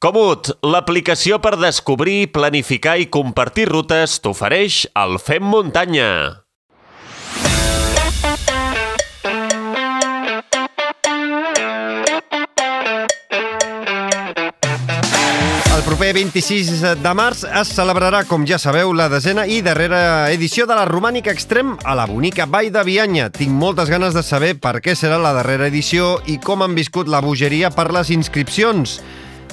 Comut, l'aplicació per descobrir, planificar i compartir rutes t'ofereix el Fem Muntanya. El proper 26 de març es celebrarà, com ja sabeu, la desena i darrera edició de la Romànica Extrem a la bonica Vall de Bianya. Tinc moltes ganes de saber per què serà la darrera edició i com han viscut la bogeria per les inscripcions.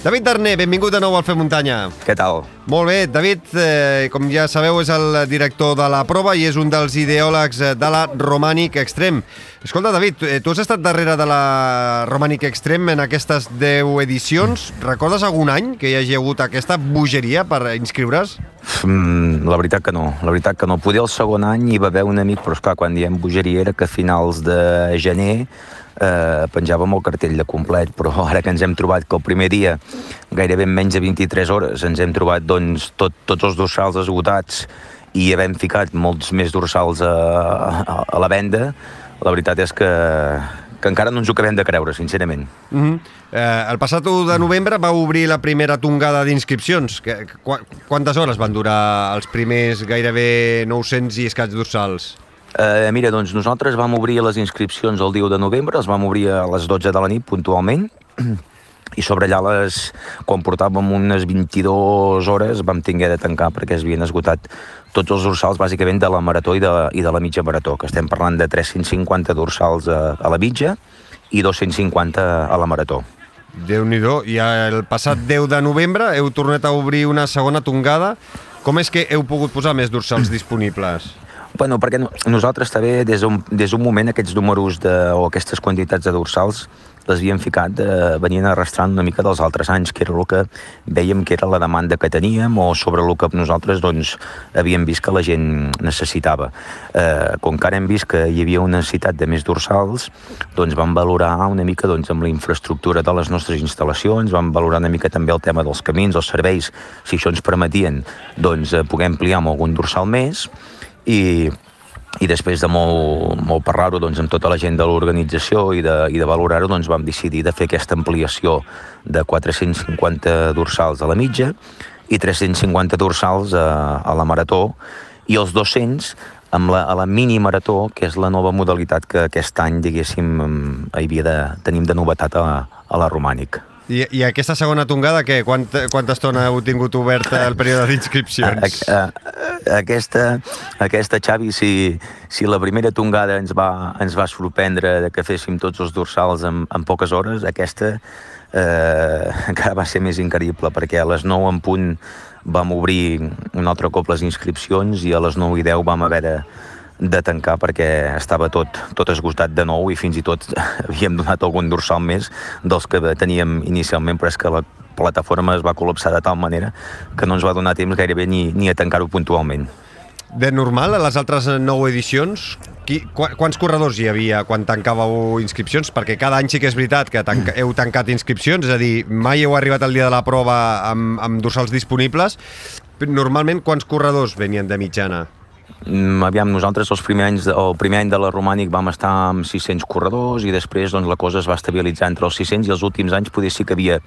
David Darné, benvingut de nou al Fer Muntanya. Què tal? Molt bé, David, eh, com ja sabeu, és el director de la prova i és un dels ideòlegs eh, de la Romànic Extrem. Escolta, David, eh, tu has estat darrere de la Romànic Extrem en aquestes 10 edicions. Recordes algun any que hi hagi hagut aquesta bogeria per inscriure's? Mm, la veritat que no, la veritat que no. Poder el segon any hi va haver un amic, però esclar, quan diem bogeria era que a finals de gener eh, penjàvem el cartell de complet, però ara que ens hem trobat que el primer dia, gairebé en menys de 23 hores, ens hem trobat doncs, tot, tots els dorsals esgotats i havem ficat molts més dorsals a, a, a la venda, la veritat és que, que encara no ens ho acabem de creure, sincerament. Mm -hmm. eh, el passat 1 de novembre va obrir la primera tongada d'inscripcions. Qu quantes hores van durar els primers gairebé 900 i escaig dorsals? Eh, mira, doncs nosaltres vam obrir les inscripcions el dia 1 de novembre, els vam obrir a les 12 de la nit puntualment, i sobre allà, les, quan portàvem unes 22 hores, vam tinguer de tancar perquè es havien esgotat tots els dorsals bàsicament de la marató i de, i de la mitja marató, que estem parlant de 350 dorsals a, a la mitja i 250 a la marató. Déu-n'hi-do. I el passat 10 de novembre heu tornat a obrir una segona tongada. Com és que heu pogut posar més dorsals disponibles? Bueno, perquè no- nosaltres també, des d'un des d'un moment, aquests números de, o aquestes quantitats de dorsals les havíem ficat, eh, venien arrastrant una mica dels altres anys, que era el que veiem que era la demanda que teníem o sobre el que nosaltres doncs, havíem vist que la gent necessitava. Eh, com que ara hem vist que hi havia una necessitat de més dorsals, doncs vam valorar una mica doncs, amb la infraestructura de les nostres instal·lacions, vam valorar una mica també el tema dels camins, els serveis, si això ens permetien doncs, eh, poder ampliar amb algun dorsal més, i, i després de molt, molt parlar-ho doncs, amb tota la gent de l'organització i de, i de valorar-ho, doncs, vam decidir de fer aquesta ampliació de 450 dorsals a la mitja i 350 dorsals a, a la marató i els 200 amb la, a la mini marató, que és la nova modalitat que aquest any, diguéssim, hi havia de, tenim de novetat a, a la Romànic. I, I aquesta segona tongada, què? Quant, quanta estona heu tingut oberta el període d'inscripcions? A- Aquesta, aquesta Xavi, si, si la primera tongada ens va, ens va sorprendre de que féssim tots els dorsals en, en poques hores, aquesta eh, encara va ser més increïble, perquè a les 9 en punt vam obrir un altre cop les inscripcions i a les 9 i 10 vam haver de, de tancar perquè estava tot, tot esgotat de nou i fins i tot havíem donat algun dorsal més dels que teníem inicialment, però és que la plataforma es va col·lapsar de tal manera que no ens va donar temps gairebé ni, ni a tancar-ho puntualment. De normal, a les altres nou edicions, qui, qu quants corredors hi havia quan tancàveu inscripcions? Perquè cada any sí que és veritat que tanca, heu tancat inscripcions, és a dir, mai heu arribat al dia de la prova amb, amb dorsals disponibles. Normalment, quants corredors venien de mitjana? Mm, Aviam, nosaltres els primers anys, el primer any de la Romànic vam estar amb 600 corredors i després doncs, la cosa es va estabilitzar entre els 600 i els últims anys poder sí que havia,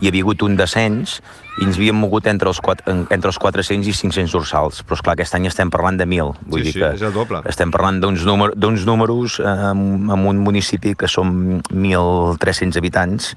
hi havia hagut un descens i ens havíem mogut entre els, quatre, entre els 400 i 500 dorsals. Però, esclar, aquest any estem parlant de 1.000. Vull Sí, dir sí, que és el doble. Estem parlant d'uns número, números eh, en, un municipi que som 1.300 habitants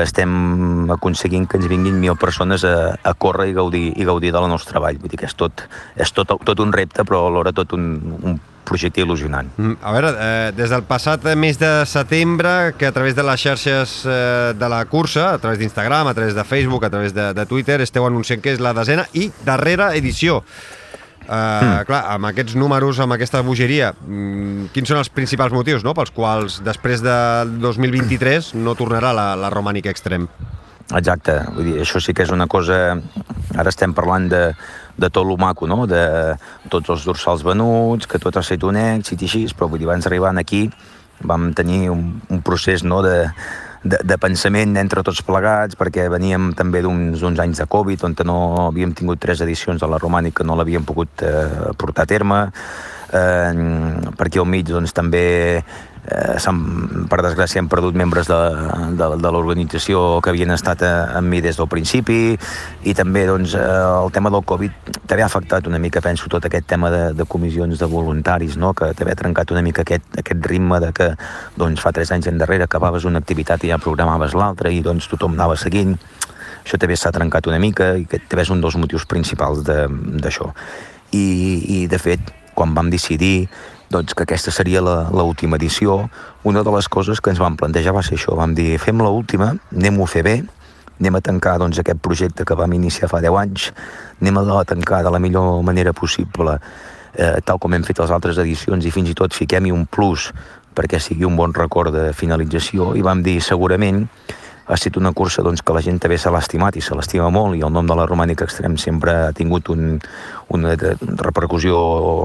estem aconseguint que ens vinguin mil persones a, a córrer i gaudir, i gaudir de la nostra vall. Vull dir que és tot, és tot, tot un repte, però alhora tot un, un projecte il·lusionant. Mm, A veure, eh, des del passat mes de setembre, que a través de les xarxes eh, de la cursa, a través d'Instagram, a través de Facebook, a través de, de Twitter, esteu anunciant que és la desena i darrera edició. Uh, mm. Clar, amb aquests números, amb aquesta bogeria, mm, quins són els principals motius no? pels quals després del 2023 no tornarà la, la Romànic Extrem? Exacte, vull dir, això sí que és una cosa... Ara estem parlant de, de tot lo maco, no? De tots els dorsals venuts, que tot ha estat un èxit i així, però vull dir, abans d'arribar aquí vam tenir un, un procés no, de, de, de pensament entre tots plegats, perquè veníem també d'uns uns anys de Covid, on no havíem tingut tres edicions de la Romànic que no l'havíem pogut eh, portar a terme, eh, per aquí al mig doncs, també eh, per desgràcia hem perdut membres de, de, de l'organització que havien estat eh, amb mi des del principi i també doncs, eh, el tema del Covid també ha afectat una mica, penso, tot aquest tema de, de comissions de voluntaris, no? que també ha trencat una mica aquest, aquest ritme de que doncs, fa tres anys endarrere acabaves una activitat i ja programaves l'altra i doncs tothom anava seguint això també s'ha trencat una mica i que també és un dels motius principals d'això. I, I, de fet, quan vam decidir doncs, que aquesta seria l'última edició, una de les coses que ens vam plantejar va ser això, vam dir, fem l'última, anem-ho a fer bé, anem a tancar doncs, aquest projecte que vam iniciar fa 10 anys, anem a tancar de la millor manera possible, eh, tal com hem fet les altres edicions, i fins i tot fiquem-hi un plus perquè sigui un bon record de finalització, i vam dir, segurament, ha estat una cursa doncs, que la gent també se l'ha estimat i se l'estima molt i el nom de la Romànica Extrem sempre ha tingut un, una repercussió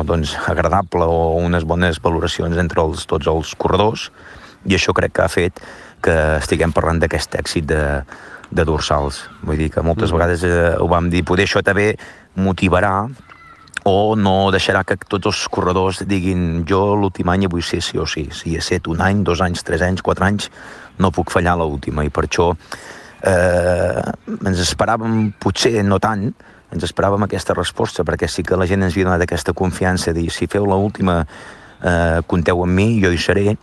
doncs, agradable o unes bones valoracions entre els, tots els corredors i això crec que ha fet que estiguem parlant d'aquest èxit de, de dorsals. Vull dir que moltes mm. vegades eh, ho vam dir, poder això també motivarà o no deixarà que tots els corredors diguin jo l'últim any vull ser sí o sí, si he set un any, dos anys, tres anys, quatre anys, no puc fallar l'última i per això eh, ens esperàvem, potser no tant, ens esperàvem aquesta resposta perquè sí que la gent ens havia donat aquesta confiança de dir si feu l'última eh, compteu amb mi, jo hi seré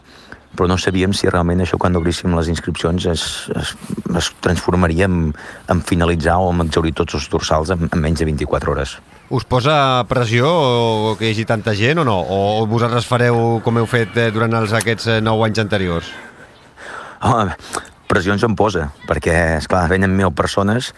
però no sabíem si realment això quan obríssim les inscripcions es, es, es transformaria en, en finalitzar o en exaurir tots els dorsals en, en menys de 24 hores. Us posa pressió que hi hagi tanta gent o no? O vosaltres fareu com heu fet eh, durant els, aquests 9 eh, anys anteriors? Home, pressions em posa, perquè, és clar venen mil persones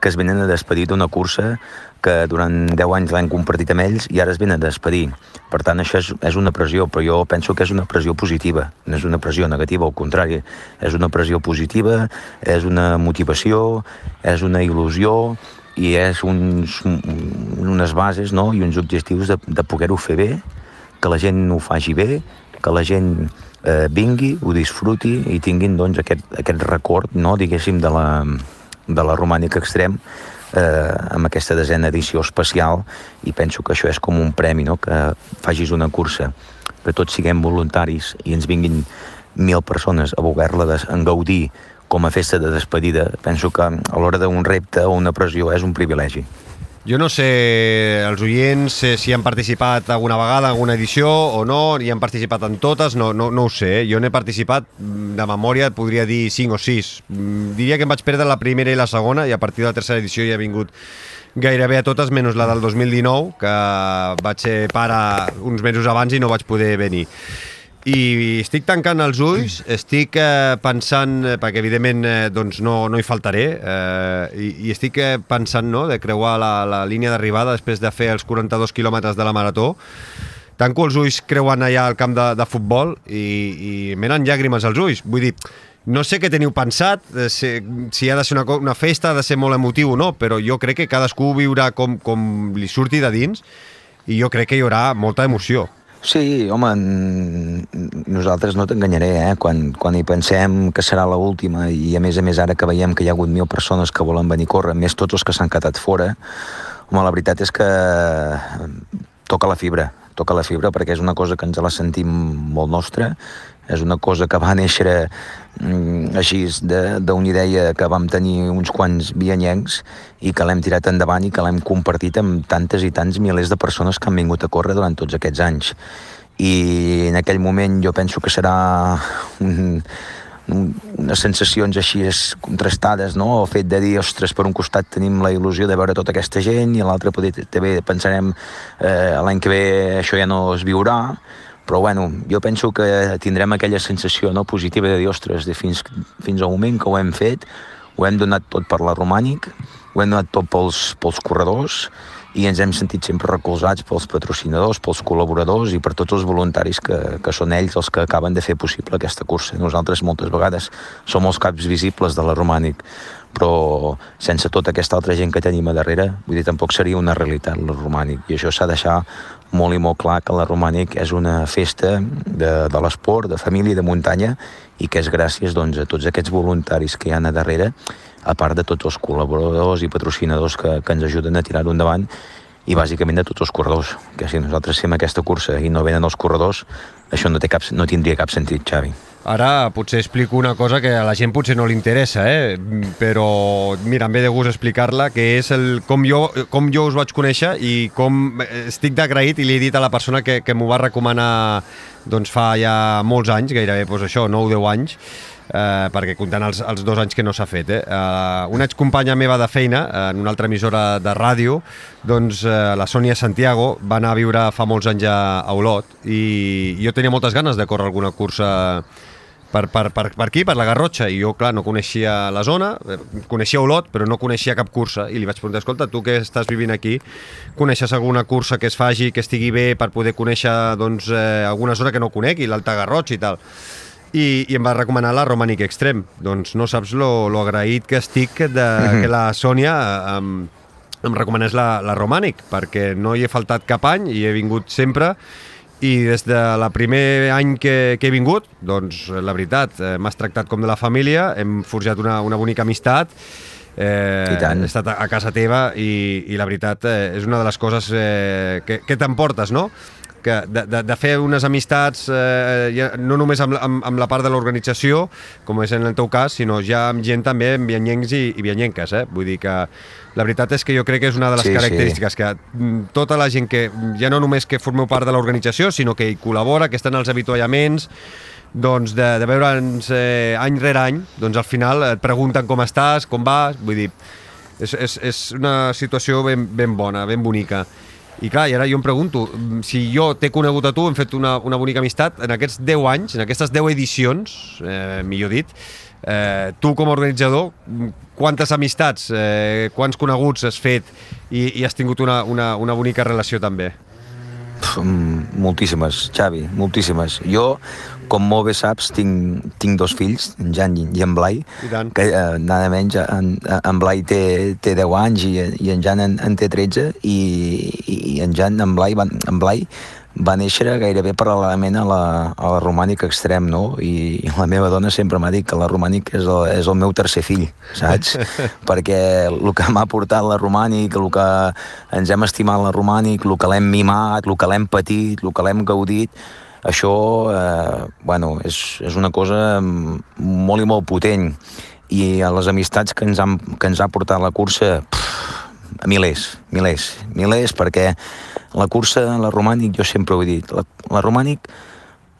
que es venen a despedir d'una cursa que durant 10 anys l'han compartit amb ells i ara es venen a despedir. Per tant, això és, és una pressió, però jo penso que és una pressió positiva, no és una pressió negativa, al contrari, és una pressió positiva, és una motivació, és una il·lusió i és uns, unes bases no? i uns objectius de, de poder-ho fer bé, que la gent ho faci bé, que la gent eh, vingui, ho disfruti i tinguin doncs, aquest, aquest record, no, diguéssim, de la, de la romànica extrem eh, amb aquesta desena edició especial i penso que això és com un premi, no? que facis una cursa, que tots siguem voluntaris i ens vinguin mil persones a voler-la en gaudir com a festa de despedida, penso que a l'hora d'un repte o una pressió és un privilegi. Jo no sé, els oients, eh, si han participat alguna vegada alguna edició o no, i han participat en totes, no, no, no ho sé. Eh? Jo n'he participat, mm, de memòria, podria dir 5 o 6. Mm, diria que em vaig perdre la primera i la segona, i a partir de la tercera edició ja he vingut gairebé a totes, menys la del 2019, que vaig ser pare uns mesos abans i no vaig poder venir. I estic tancant els ulls, estic eh, pensant, eh, perquè evidentment eh, doncs no, no hi faltaré, eh, i, i estic eh, pensant no, de creuar la, la línia d'arribada després de fer els 42 quilòmetres de la marató. Tanco els ulls creuant allà al camp de, de futbol i, i menen llàgrimes als ulls. Vull dir, no sé què teniu pensat, eh, si, si ha de ser una, una festa, ha de ser molt emotiu o no, però jo crec que cadascú viurà com, com li surti de dins i jo crec que hi haurà molta emoció. Sí, home, nosaltres no t'enganyaré, eh? Quan, quan hi pensem que serà l última i a més a més ara que veiem que hi ha hagut mil persones que volen venir a córrer, més tots els que s'han quedat fora, home, la veritat és que toca la fibra, toca la fibra perquè és una cosa que ens la sentim molt nostra és una cosa que va néixer mm, així d'una idea que vam tenir uns quants vianyencs i que l'hem tirat endavant i que l'hem compartit amb tantes i tants milers de persones que han vingut a córrer durant tots aquests anys. I en aquell moment jo penso que serà un, unes sensacions així contrastades, no? El fet de dir, ostres, per un costat tenim la il·lusió de veure tota aquesta gent i a l'altre també pensarem eh, l'any que ve això ja no es viurà, però bueno, jo penso que tindrem aquella sensació no, positiva de dir, ostres, de fins, fins al moment que ho hem fet, ho hem donat tot per la Romànic, ho hem donat tot pels, pels corredors i ens hem sentit sempre recolzats pels patrocinadors, pels col·laboradors i per tots els voluntaris que, que són ells els que acaben de fer possible aquesta cursa. Nosaltres moltes vegades som els caps visibles de la Romànic, però sense tota aquesta altra gent que tenim a darrere, vull dir, tampoc seria una realitat la Romànic, i això s'ha de deixar molt i molt clar que la Romànic és una festa de, de l'esport, de família de muntanya i que és gràcies doncs, a tots aquests voluntaris que hi ha a darrere, a part de tots els col·laboradors i patrocinadors que, que ens ajuden a tirar-ho endavant i bàsicament de tots els corredors, que si nosaltres fem aquesta cursa i no venen els corredors, això no, té cap, no tindria cap sentit, Xavi. Ara potser explico una cosa que a la gent potser no li interessa, eh? però mira, em ve de gust explicar-la, que és el, com, jo, com jo us vaig conèixer i com estic d'agraït i li he dit a la persona que, que m'ho va recomanar doncs fa ja molts anys, gairebé doncs això, 9-10 anys, eh, perquè comptant els, els dos anys que no s'ha fet. Eh? Eh, una excompanya meva de feina, eh, en una altra emissora de ràdio, doncs eh, la Sònia Santiago va anar a viure fa molts anys a, a Olot i jo tenia moltes ganes de córrer alguna cursa per, per, per, per aquí, per la Garrotxa, i jo, clar, no coneixia la zona, eh, coneixia Olot, però no coneixia cap cursa, i li vaig preguntar, escolta, tu que estàs vivint aquí, coneixes alguna cursa que es faci, que estigui bé per poder conèixer doncs, eh, alguna zona que no conec, i l'Alta Garrotxa i tal. I, i em va recomanar la Romanic Extreme. Doncs no saps lo, lo agraït que estic de que la Sònia em, em recomanés la, la Romanic, perquè no hi he faltat cap any i he vingut sempre i des de la primer any que, que he vingut, doncs la veritat, eh, m'has tractat com de la família, hem forjat una, una bonica amistat, eh, I tant. he estat a, a casa teva i, i la veritat eh, és una de les coses eh, que, que t'emportes, no? Que de, de, de fer unes amistats eh, ja, no només amb, amb, amb la part de l'organització, com és en el teu cas, sinó ja amb gent també, amb vianyencs i, i vianyenques, eh? Vull dir que la veritat és que jo crec que és una de les Sí, sí. característiques que mm, tota la gent que, ja no només que formeu part de l'organització, sinó que hi col·labora, que estan als avituallaments, doncs de, de veure'ns eh, any rere any, doncs al final et pregunten com estàs, com vas, vull dir, és, és, és una situació ben, ben bona, ben bonica. I clar, i ara jo em pregunto, mm, si jo t'he conegut a tu, hem fet una, una bonica amistat, en aquests 10 anys, en aquestes 10 edicions, eh, millor dit, eh, tu com a organitzador, mm, quantes amistats, eh, quants coneguts has fet i, i has tingut una, una, una bonica relació també? Moltíssimes, Xavi, moltíssimes. Jo, com molt bé saps, tinc, tinc dos fills, en Jan i, en Blai, I tant. que eh, nada menys, en, en Blai té, té 10 anys i, i en Jan en, en té 13 i, i en Jan, en Blai, en Blai va néixer gairebé paral·lelament a la, a la romànic extrem, no? I, i la meva dona sempre m'ha dit que la romànic és el, és el meu tercer fill, saps? Perquè el que m'ha portat la romànic, el que ens hem estimat la romànic, el que l'hem mimat, el que l'hem patit, el que l'hem gaudit, això, eh, bueno, és, és una cosa molt i molt potent. I a les amistats que ens, han, que ens ha portat la cursa, pff, milers, milers, milers, perquè la cursa, la romànic, jo sempre ho he dit, la, la romànic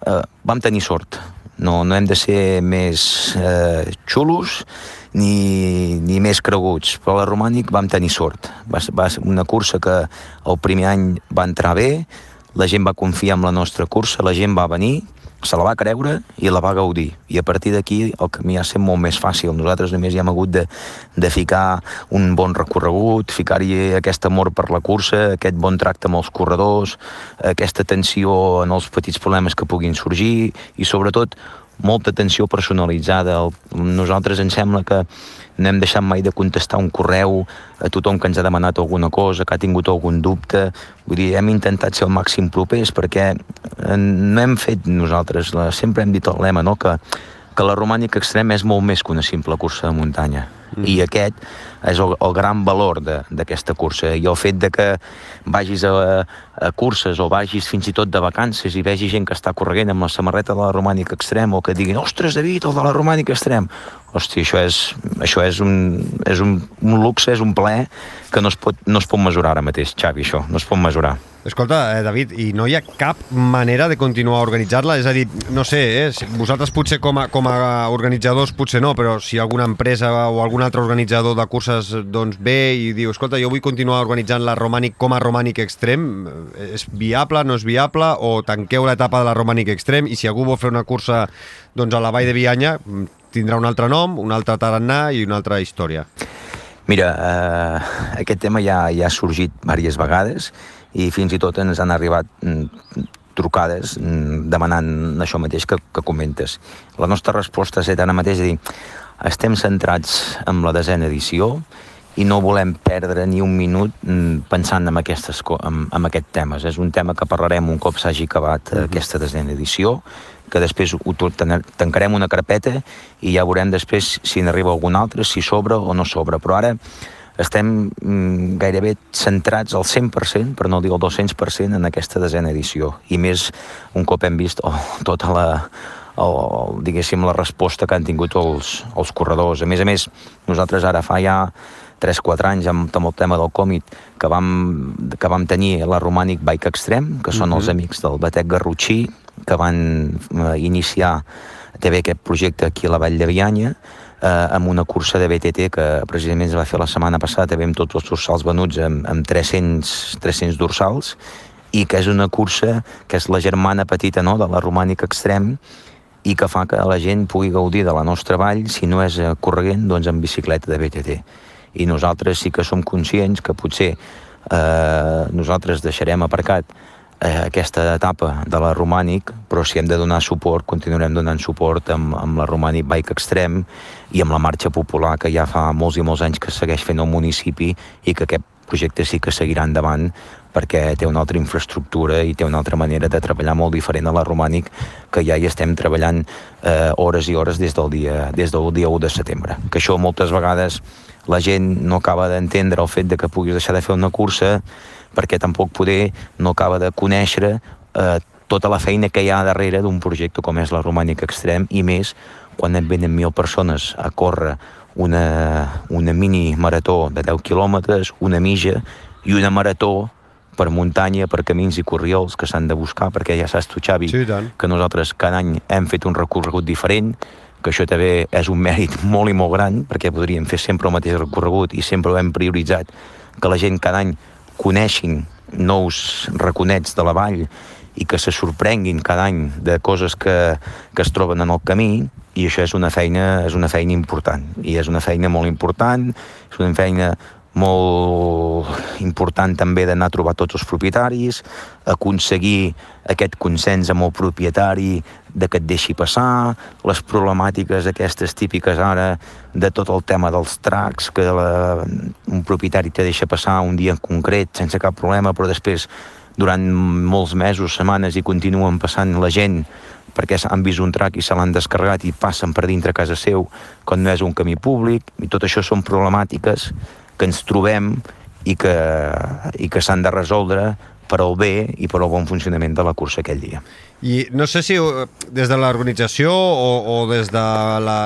eh, vam tenir sort. No, no hem de ser més eh, xulos ni, ni més creguts, però la romànic vam tenir sort. Va, va ser una cursa que el primer any va entrar bé, la gent va confiar en la nostra cursa, la gent va venir, se la va creure i la va gaudir. I a partir d'aquí el camí ha estat molt més fàcil. Nosaltres només hi hem hagut de, de ficar un bon recorregut, ficar-hi aquest amor per la cursa, aquest bon tracte amb els corredors, aquesta atenció en els petits problemes que puguin sorgir i sobretot molta atenció personalitzada. Nosaltres ens sembla que no hem deixat mai de contestar un correu a tothom que ens ha demanat alguna cosa, que ha tingut algun dubte. Vull dir, hem intentat ser el màxim propers perquè eh, no hem fet nosaltres, la, sempre hem dit el lema, no?, que, que la romànica extrema és molt més que una simple cursa de muntanya. Mm. I aquest és el, el gran valor d'aquesta cursa. I el fet de que vagis a, a curses o vagis fins i tot de vacances i vegi gent que està correguent amb la samarreta de la romànica extrem o que diguin, ostres, David, el de la romànica extrem. Hòstia, això és, això és, un, és un, un luxe, és un plaer que no es, pot, no es pot mesurar ara mateix, Xavi, això, no es pot mesurar. Escolta, eh, David, i no hi ha cap manera de continuar a organitzar-la? És a dir, no sé, eh, vosaltres potser com a, com a organitzadors potser no, però si alguna empresa o algun altre organitzador de curses doncs ve i diu, escolta, jo vull continuar organitzant la Romànic com a Romànic Extrem, eh, és viable, no és viable, o tanqueu l'etapa de la Romànic Extrem i si algú vol fer una cursa doncs, a la Vall de Bianya, mm, tindrà un altre nom, un altre tarannà i una altra història. Mira, eh, aquest tema ja, ja ha sorgit diverses vegades i fins i tot ens han arribat mm, trucades mm, demanant això mateix que, que comentes. La nostra resposta és ara mateix dir, estem centrats en la desena edició i no volem perdre ni un minut mm, pensant en, aquestes, en, en aquest temes. És un tema que parlarem un cop s'hagi acabat uh -huh. aquesta desena edició, que després ho to- ten- tancarem una carpeta i ja veurem després si n'arriba algun altre, si sobre o no sobre. Però ara estem mm, gairebé centrats al 100%, per no dir el 200%, en aquesta desena edició. I més un cop hem vist oh, tota la, el, diguéssim, la resposta que han tingut els, els corredors. A més a més, nosaltres ara fa ja 3-4 anys amb, amb el tema del còmit que vam, que vam tenir la Romànic Bike Extreme, que són mm -hmm. els amics del Batec Garrotxí, que van eh, iniciar també aquest projecte aquí a la Vall de Bianya, eh, amb una cursa de BTT que precisament es va fer la setmana passada, també amb tots els dorsals venuts, amb, amb 300, 300 dorsals, i que és una cursa que és la germana petita no, de la Romànic Extreme, i que fa que la gent pugui gaudir de la nostra vall, si no és eh, corregent, doncs en bicicleta de BTT. I nosaltres sí que som conscients que potser eh, nosaltres deixarem aparcat eh, aquesta etapa de la Romànic, però si hem de donar suport, continuarem donant suport amb, amb la Romànic Bike Extreme i amb la marxa popular que ja fa molts i molts anys que segueix fent el municipi i que aquest projecte sí que seguirà endavant perquè té una altra infraestructura i té una altra manera de treballar molt diferent a la Romànic, que ja hi estem treballant eh, hores i hores des del, dia, des del dia 1 de setembre. Que això moltes vegades la gent no acaba d'entendre el fet de que puguis deixar de fer una cursa perquè tampoc poder no acaba de conèixer eh, tota la feina que hi ha darrere d'un projecte com és la Romànic Extrem i més quan et venen mil persones a córrer una, una mini marató de 10 quilòmetres, una mitja i una marató per muntanya, per camins i corriols que s'han de buscar, perquè ja saps tu, Xavi, sí, que nosaltres cada any hem fet un recorregut diferent, que això també és un mèrit molt i molt gran, perquè podríem fer sempre el mateix recorregut i sempre ho hem prioritzat, que la gent cada any coneixin nous raconets de la vall i que se sorprenguin cada any de coses que, que es troben en el camí i això és una feina és una feina important. I és una feina molt important és una feina molt important també d'anar a trobar tots els propietaris, aconseguir aquest consens amb el propietari de que et deixi passar, les problemàtiques aquestes típiques ara de tot el tema dels tracks, que la, un propietari te deixa passar un dia en concret sense cap problema, però després durant molts mesos, setmanes, i continuen passant la gent perquè han vist un track i se l'han descarregat i passen per dintre casa seu quan no és un camí públic, i tot això són problemàtiques que ens trobem i que, i que s'han de resoldre per al bé i per al bon funcionament de la cursa aquell dia. I no sé si eh, des de l'organització o, o des de la,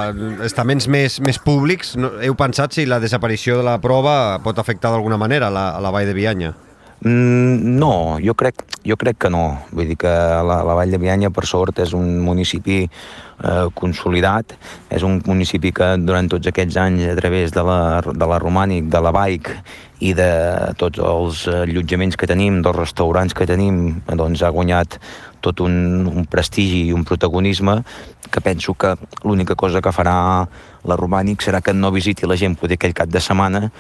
estaments més, més públics no, heu pensat si la desaparició de la prova pot afectar d'alguna manera la, la Vall de Bianya? Mm, no, jo crec, jo crec que no. Vull dir que la, la Vall de Bianya, per sort, és un municipi eh, consolidat, és un municipi que durant tots aquests anys, a través de la, de la Romànic, de la Bike i de tots els allotjaments que tenim, dels restaurants que tenim, doncs ha guanyat tot un, un prestigi i un protagonisme que penso que l'única cosa que farà la Romànic serà que no visiti la gent poder aquell cap de setmana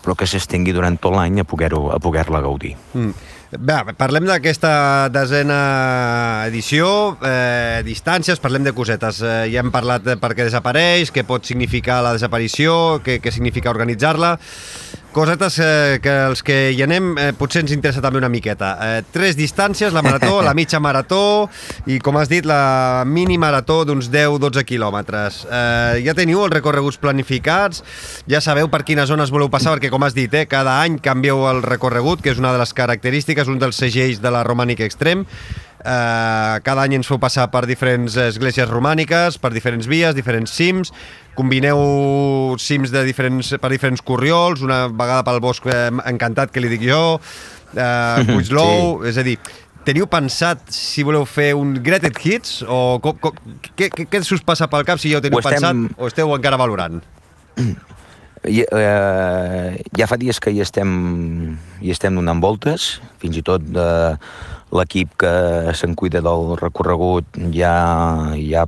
però que s'estengui durant tot l'any a poder-la poder, gaudir. Mm. Bé, parlem d'aquesta desena edició, eh, distàncies, parlem de cosetes. Eh, ja hem parlat de per què desapareix, què pot significar la desaparició, què, què significa organitzar-la. Cosetes eh, que els que hi anem eh, potser ens interessa també una miqueta. Eh, tres distàncies, la marató, la mitja marató i, com has dit, la mini marató d'uns 10-12 quilòmetres. Eh, ja teniu els recorreguts planificats, ja sabeu per quines zones voleu passar, perquè, com has dit, eh, cada any canvieu el recorregut, que és una de les característiques, un dels segells de la Romànica Extrem. Eh, cada any ens feu passar per diferents esglésies romàniques, per diferents vies, diferents cims, combineu cims de diferents, per diferents corriols, una vegada pel bosc eh, encantat, que li dic jo, eh, Puiglou, sí. és a dir, teniu pensat si voleu fer un Greatest Hits o com, com, què, què, què us passa pel cap si ja ho teniu ho estem... pensat o esteu encara valorant? I, eh, ja fa dies que hi estem, hi estem donant voltes, fins i tot eh, l'equip que se'n cuida del recorregut ja, ja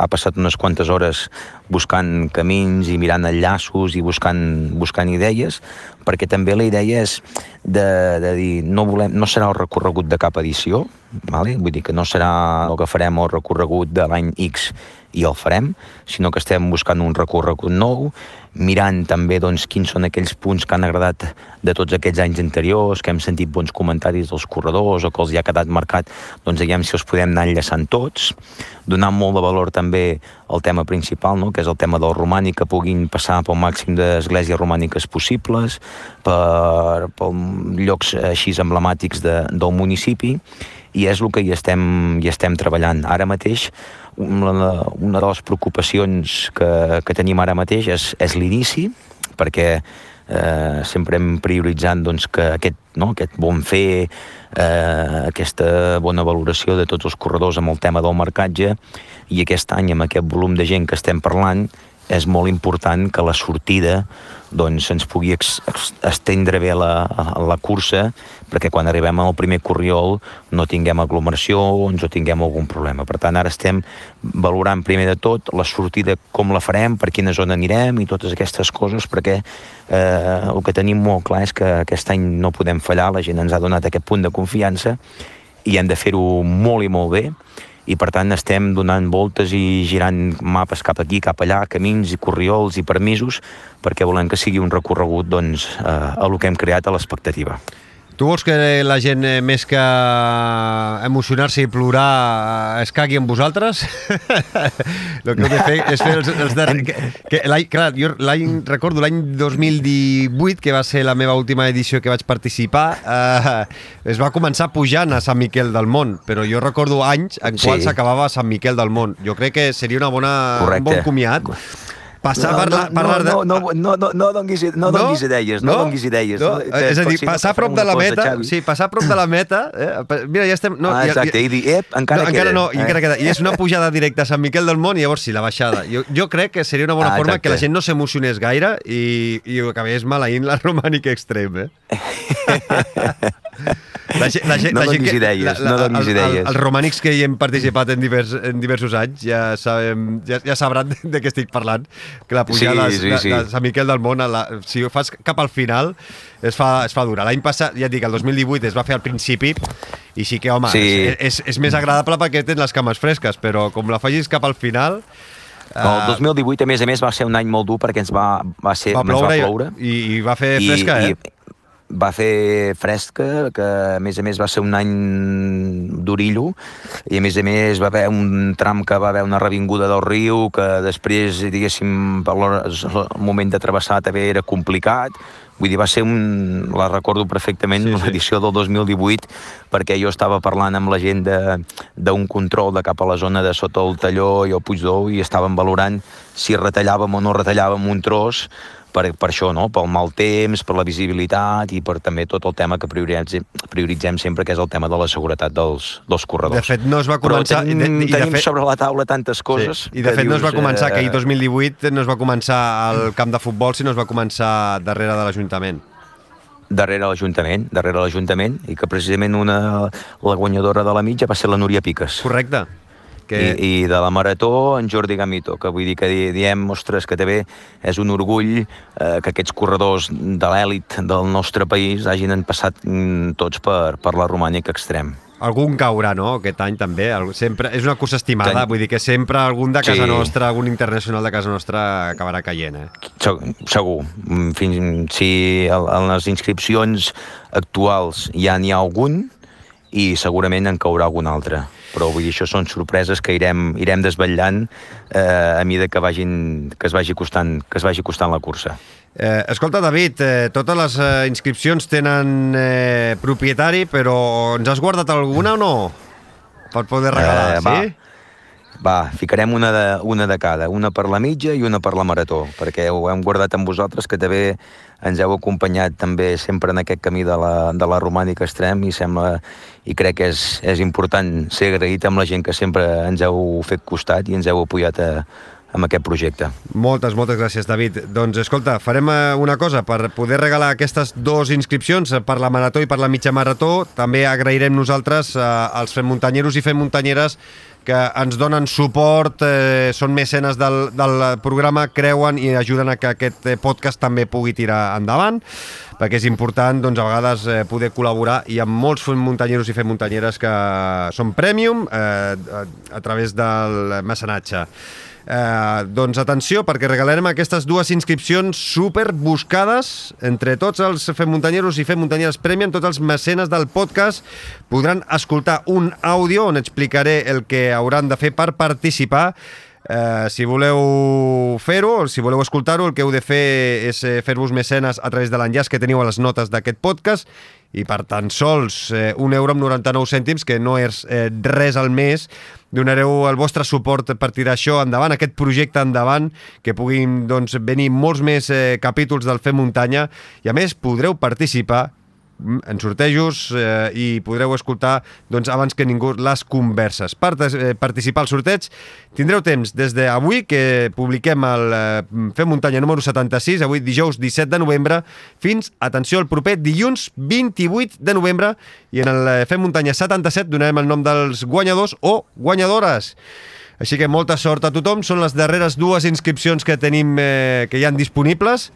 ha passat unes quantes hores buscant camins i mirant enllaços i buscant, buscant idees, perquè també la idea és de, de dir, no, volem, no serà el recorregut de cap edició, vale? vull dir que no serà el que farem el recorregut de l'any X i el farem, sinó que estem buscant un recorregut nou, mirant també doncs, quins són aquells punts que han agradat de tots aquests anys anteriors, que hem sentit bons comentaris dels corredors o que els hi ha quedat marcat, doncs aviam si els podem anar enllaçant tots, donant molt de valor també al tema principal, no? que és el tema del romànic, que puguin passar pel màxim d'esglésies romàniques possibles, per, per llocs així emblemàtics de, del municipi, i és el que hi estem, hi estem treballant. Ara mateix, una, una de les preocupacions que, que tenim ara mateix és, és l'inici, perquè eh, sempre hem prioritzant doncs, que aquest, no, aquest bon fer, eh, aquesta bona valoració de tots els corredors amb el tema del marcatge, i aquest any, amb aquest volum de gent que estem parlant, és molt important que la sortida doncs, ens pugui ex, ex, estendre bé la, la cursa perquè quan arribem al primer corriol no tinguem aglomeracions o tinguem algun problema. Per tant, ara estem valorant primer de tot la sortida, com la farem, per quina zona anirem i totes aquestes coses, perquè eh, el que tenim molt clar és que aquest any no podem fallar, la gent ens ha donat aquest punt de confiança i hem de fer-ho molt i molt bé i per tant estem donant voltes i girant mapes cap aquí, cap allà, camins i corriols i permisos perquè volem que sigui un recorregut doncs, eh, a el que hem creat a l'expectativa. Tu vols que la gent, eh, més que emocionar-se i plorar, eh, es cagui amb vosaltres? el que heu de fer és fer els, els darrers... Que, que l'any, clar, jo l'any, recordo l'any 2018, que va ser la meva última edició que vaig participar, eh, es va començar pujant a Sant Miquel del Món, però jo recordo anys en quals s'acabava Sant Miquel del Món. Jo crec que seria una bona, Correcte. un bon comiat passar no, per la, no, per no, la... no, no, no, no, no, donguis, no, donguis idees, no, donguis idees. No? És a dir, passar a prop de la meta, sí, passar prop de la meta, eh? mira, ja estem... No, ah, exacte, ja, i dir, ep, encara, no, encara queda. no, eh? encara queda. I és una pujada directa a Sant Miquel del Món i llavors sí, la baixada. Jo, jo crec que seria una bona Ah, forma exacte. que la gent no s'emocionés gaire i, i ho acabés maleint la romànica extrem, eh? La gent, la gent, No la gent donis que, idees, no donis el, el, idees. Els romànics que hi hem participat en, divers, en diversos anys ja, sabem, ja, ja sabran de què estic parlant, que la pujada Sí, sí, de, sí. de Sant Miquel del Món, la, si ho fas cap al final, es fa, es fa dura. L'any passat, ja et dic, el 2018 es va fer al principi i sí que, home, Sí. és, és, és més agradable perquè tens les cames fresques, però com la facis cap al final... El eh, 2018, a més a més, va ser un any molt dur perquè ens va, va, ser, va ens ploure, va ploure. i, i va fer fresca, eh? I va fer fresca, que a més a més va ser un any d'orillo, i a més a més va haver un tram que va haver una revinguda del riu, que després, diguéssim, per el moment de travessar també era complicat, Vull dir, va ser un... La recordo perfectament, Sí, sí, l'edició del 2018, perquè jo estava parlant amb la gent de- d'un control de cap a la zona de sota el Talló i el Puigdou i estàvem valorant si retallàvem o no retallàvem un tros per, per això, no? pel mal temps, per la visibilitat i per també tot el tema que prioritzem, prioritzem sempre, que és el tema de la seguretat dels, dels corredors. De fet, no es va començar... Però tenim, i de, i de tenim fet, sobre la taula tantes coses... Sí. I de fet no es va dius, començar, eh, que ahir 2018 no es va començar al camp de futbol, sinó es va començar darrere de l'Ajuntament. darrere l'Ajuntament, darrere l'Ajuntament, i que precisament una, la guanyadora de la mitja va ser la Núria Piques. Correcte. Que... I, I de la Marató, en Jordi Gamito, que vull dir que di- diem, ostres, que també és un orgull eh, que aquests corredors de l'èlit del nostre país hagin passat mm, tots per, per la romànica extrem. Algun caurà, no?, aquest any també. Sempre, és una cursa estimada, Ten- vull dir que sempre algun de casa Sí. nostra, algun internacional de casa nostra acabarà caient, eh? Se- Segur. Mm, Fins, si a les inscripcions actuals ja n'hi ha algun i segurament en caurà algun altre. Però vull dir, això són sorpreses que irem, irem desvetllant eh, a mesura que, vagin, que, es vagi costant, que es vagi costant la cursa. Eh, escolta, David, eh, totes les eh, inscripcions tenen eh, propietari, però ens has guardat alguna o no? Per poder regalar, Eh, va. sí? Va, ficarem una de, una de cada, una per la mitja i una per la marató, perquè ho hem guardat amb vosaltres, que també ens heu acompanyat també sempre en aquest camí de la, de la romànica extrem i sembla i crec que és, és important ser agraït amb la gent que sempre ens heu fet costat i ens heu apoyat a, amb aquest projecte. Moltes, moltes gràcies, David. Doncs, escolta, farem eh, una cosa. Per poder regalar aquestes dues inscripcions, eh, per la marató i per la mitja marató, també agrairem nosaltres eh, als fem muntanyeros i fem muntanyeres que ens donen suport, eh, són mecenes del, del programa, creuen i ajuden a que aquest eh, podcast també pugui tirar endavant perquè és important doncs, a vegades eh, poder col·laborar. I amb molts muntanyeros i fem muntanyeres que són premium eh, a, a través del mecenatge. Eh, doncs atenció, perquè regalarem aquestes dues inscripcions super buscades entre tots els Fem Muntanyeros i Fem Muntanyeres Premium, tots els mecenes del podcast podran escoltar un àudio on explicaré el que hauran de fer per participar Eh, si voleu fer-ho, si voleu escoltar-ho, el que heu de fer és eh, fer-vos mecenes a través de l'enllaç que teniu a les notes d'aquest podcast. I per tan sols eh, un euro amb 99 cèntims, que no és eh, res al mes, donareu el vostre suport per tirar això endavant, aquest projecte endavant, que puguin doncs, venir molts més eh, capítols del Fem Muntanya. I a més podreu participar en sortejos eh, i podreu escoltar doncs, abans que ningú les converses. Per eh, participar al sorteig tindreu temps des d'avui, que publiquem el eh, Fem Muntanya número 76, avui dijous 17 de novembre, fins, atenció, el proper dilluns 28 de novembre, i en el eh, Fem Muntanya 77 donarem el nom dels guanyadors o guanyadores. Així que molta sort a tothom. Són les darreres dues inscripcions que tenim eh, que hi han disponibles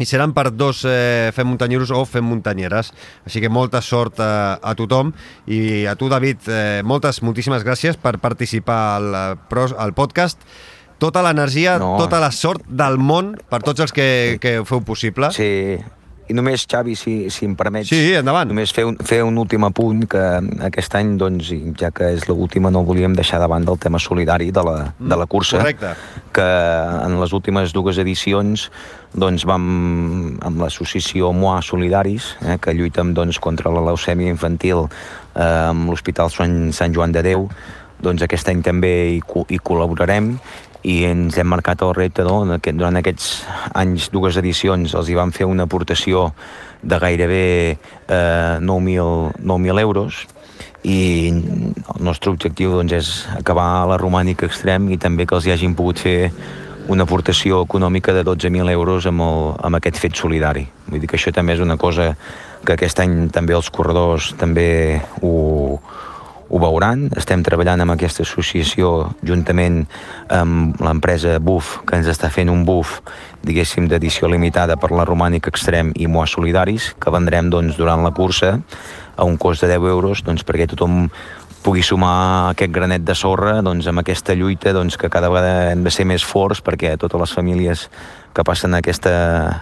i seran per dos eh, fem muntanyeros o fem muntanyeres. Així que molta sort a, a tothom i a tu, David, eh, moltes, moltíssimes gràcies per participar al, eh, al podcast tota l'energia, no. tota la sort del món per tots els que, que ho feu possible. Sí, i només, Xavi, si, si em permets... Sí, endavant. Només fer un, fer un últim apunt, que aquest any, doncs, ja que és l'última, no volíem deixar davant del tema solidari de la, mm, de la cursa. Correcte. Que en les últimes dues edicions doncs vam, amb l'associació MOA Solidaris, eh, que lluitem doncs, contra la leucèmia infantil eh, amb l'Hospital Sant Joan de Déu, doncs aquest any també hi, hi col·laborarem i ens hem marcat el repte no? durant aquests anys, dues edicions els hi vam fer una aportació de gairebé eh, 9.000 euros i el nostre objectiu doncs, és acabar la romànica extrem i també que els hi hagin pogut fer una aportació econòmica de 12.000 euros amb, el, amb aquest fet solidari. Vull dir que això també és una cosa que aquest any també els corredors també ho, ho veuran. Estem treballant amb aquesta associació juntament amb l'empresa BUF, que ens està fent un BUF, diguéssim, d'edició limitada per la Romànica Extrem i Moa Solidaris, que vendrem doncs, durant la cursa a un cost de 10 euros doncs, perquè tothom pugui sumar aquest granet de sorra doncs, amb aquesta lluita doncs, que cada vegada hem de ser més forts perquè totes les famílies que passen aquesta,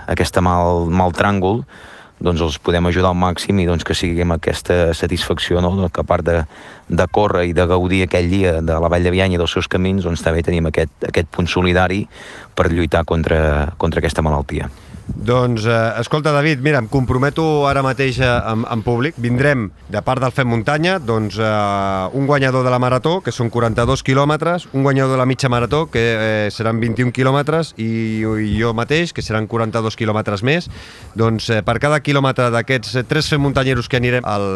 aquesta mal, mal tràngol doncs els podem ajudar al màxim i doncs que sigui amb aquesta satisfacció no? que a part de, de córrer i de gaudir aquell dia de la Vall de Bianya i dels seus camins doncs també tenim aquest, aquest punt solidari per lluitar contra, contra aquesta malaltia. Doncs, eh, escolta, David, mira, em comprometo ara mateix eh, en, en públic. Vindrem, de part del Fem Muntanya, doncs, eh, un guanyador de la marató, que són 42 quilòmetres, un guanyador de la mitja marató, que eh, seran 21 quilòmetres, i, i jo mateix, que seran 42 quilòmetres més. Doncs, eh, per cada quilòmetre d'aquests eh, tres Fem Muntanyeros que anirem al,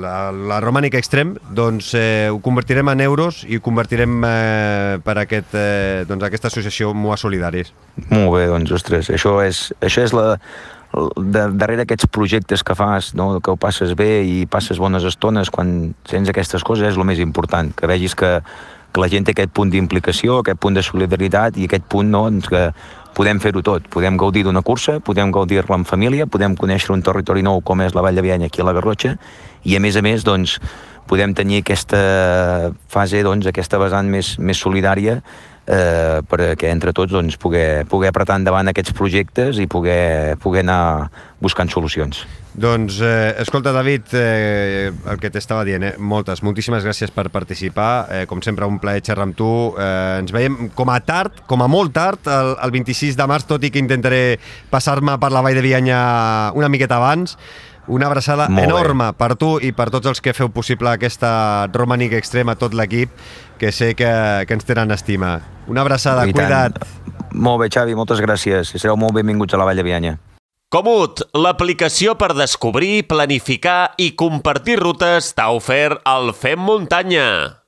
a la Romànica Extrem, doncs, eh, ho convertirem en euros i ho convertirem eh, per aquest, eh, doncs, aquesta associació MOA Solidaris. Molt bé, doncs, ostres, això és, això és la, de, darrere aquests projectes que fas, no? que ho passes bé i passes bones estones quan sents aquestes coses és el més important, que vegis que, que la gent té aquest punt d'implicació, aquest punt de solidaritat i aquest punt no, doncs que podem fer-ho tot. Podem gaudir d'una cursa, podem gaudir-la en família, podem conèixer un territori nou com és la Vall de Bianya aquí a la Garrotxa i a més a més doncs, podem tenir aquesta fase, doncs, aquesta vessant més, més solidària eh, perquè entre tots doncs, poder, poder apretar endavant aquests projectes i poder, poder anar buscant solucions. Doncs, eh, escolta, David, eh, el que t'estava dient, eh, moltes, moltíssimes gràcies per participar. Eh, com sempre, un plaer xerrar amb tu. Eh, ens veiem com a tard, com a molt tard, el, el 26 de març, tot i que intentaré passar-me per la Vall de Vianya una miqueta abans. Una abraçada Molt enorme bé. per tu i per tots els que feu possible aquesta Romanic Extrema, tot l'equip, que sé que, que ens tenen estima. Una abraçada, I cuida't. Tant. Molt bé, Xavi, moltes gràcies. I sereu molt benvinguts a la Vall de Bianya. Comut, l'aplicació per descobrir, planificar i compartir rutes t'ha ofert el Fem Muntanya.